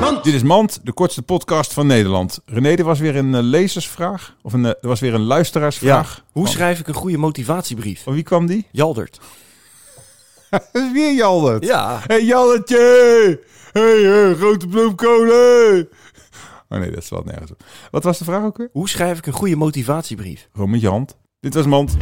Mand. Dit is Mand, de kortste podcast van Nederland. René, er was weer een uh, lezersvraag. Of een, uh, er was weer een luisteraarsvraag. Ja. Hoe van... schrijf ik een goede motivatiebrief? Van wie kwam die? Jaldert. weer Jaldert. Ja. Hey Jaldertje! Hey, hey grote bloemkolen! Oh nee, dat is wel nergens op. Wat was de vraag ook weer? Hoe schrijf ik een goede motivatiebrief? Gewoon met je hand. Dit was Mand.